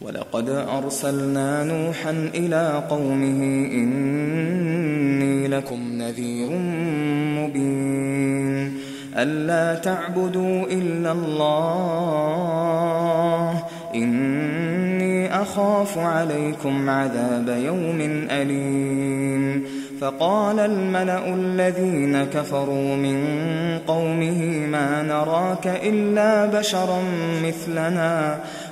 ولقد أرسلنا نوحا إلى قومه إني لكم نذير مبين. ألا تعبدوا إلا الله. إني أخاف عليكم عذاب يوم أليم. فقال الملأ الذين كفروا من قومه ما نراك إلا بشرا مثلنا.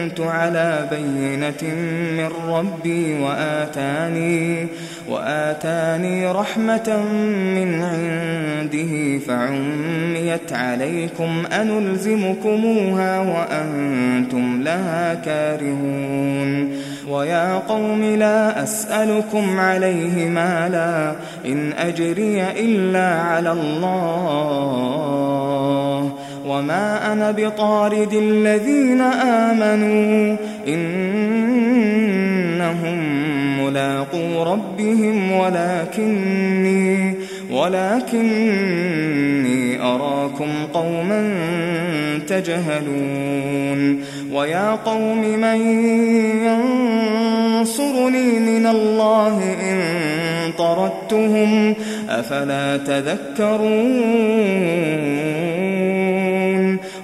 كنت على بينة من ربي وآتاني وآتاني رحمة من عنده فعميت عليكم أنلزمكموها وأنتم لها كارهون ويا قوم لا أسألكم عليه مالا إن أجري إلا على الله وما أنا بطارد الذين آمنوا إنهم ملاقو ربهم ولكني ولكني أراكم قوما تجهلون ويا قوم من ينصرني من الله إن طردتهم أفلا تذكرون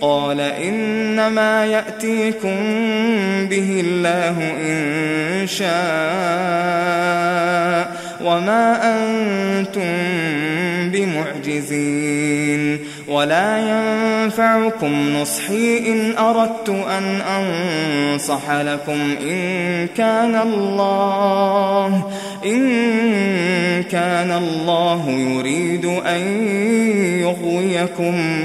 قال إنما يأتيكم به الله إن شاء وما أنتم بمعجزين ولا ينفعكم نصحي إن أردت أن أنصح لكم إن كان الله إن كان الله يريد أن يغويكم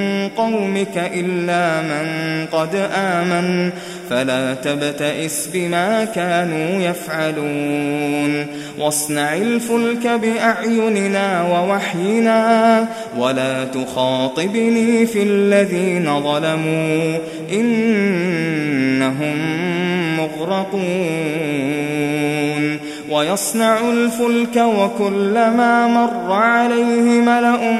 قومك إلا من قد آمن فلا تبتئس بما كانوا يفعلون. واصنع الفلك بأعيننا ووحينا ولا تخاطبني في الذين ظلموا إنهم مغرقون. ويصنع الفلك وكلما مر عليه ملأ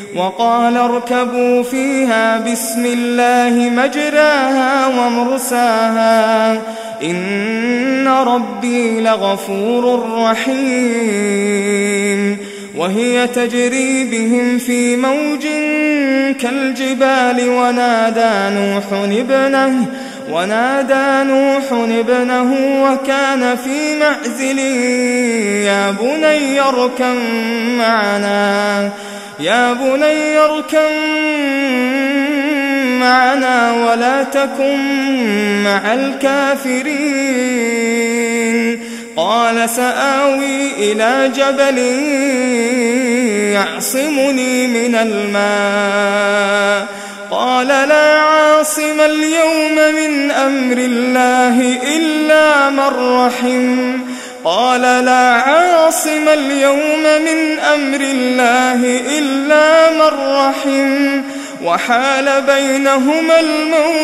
وقال اركبوا فيها بسم الله مجراها ومرساها. إن ربي لغفور رحيم. وهي تجري بهم في موج كالجبال. ونادى نوح ابنه ونادى نوح ابنه وكان في معزل. يا بني اركم معنا. يا بني اركم معنا ولا تكن مع الكافرين. قال سآوي إلى جبل يعصمني من الماء. قال لا عاصم اليوم من أمر الله إلا من رحم. قال لا عاصم اليوم من أمر الله إلا من رحم وحال بينهما الموج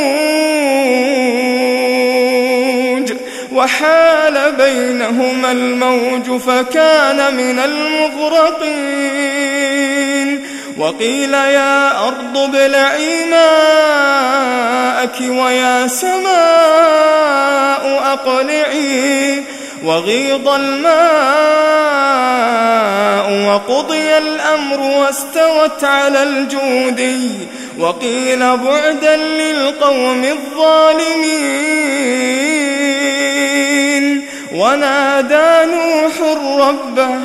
وحال بينهما الموج فكان من المغرقين وقيل يا أرض ابلعي ماءك ويا سماء أقلعي وغيض الماء وقضي الأمر واستوت على الجودي وقيل بعدا للقوم الظالمين ونادى نوح ربه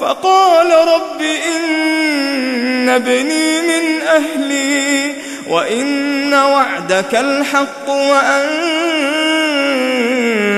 فقال رب إن ابني من أهلي وإن وعدك الحق وأنت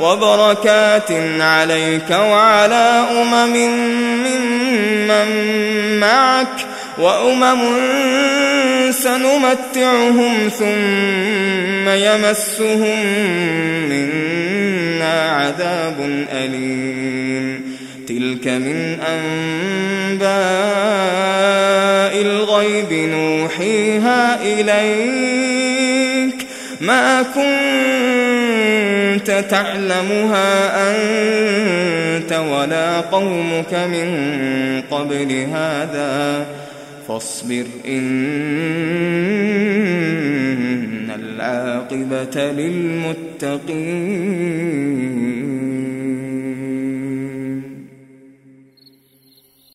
وبركات عليك وعلى أمم ممن معك وأمم سنمتعهم ثم يمسهم منا عذاب أليم. تلك من أنباء الغيب نوحيها إليك. ما كنت تعلمها أنت ولا قومك من قبل هذا فاصبر إن العاقبة للمتقين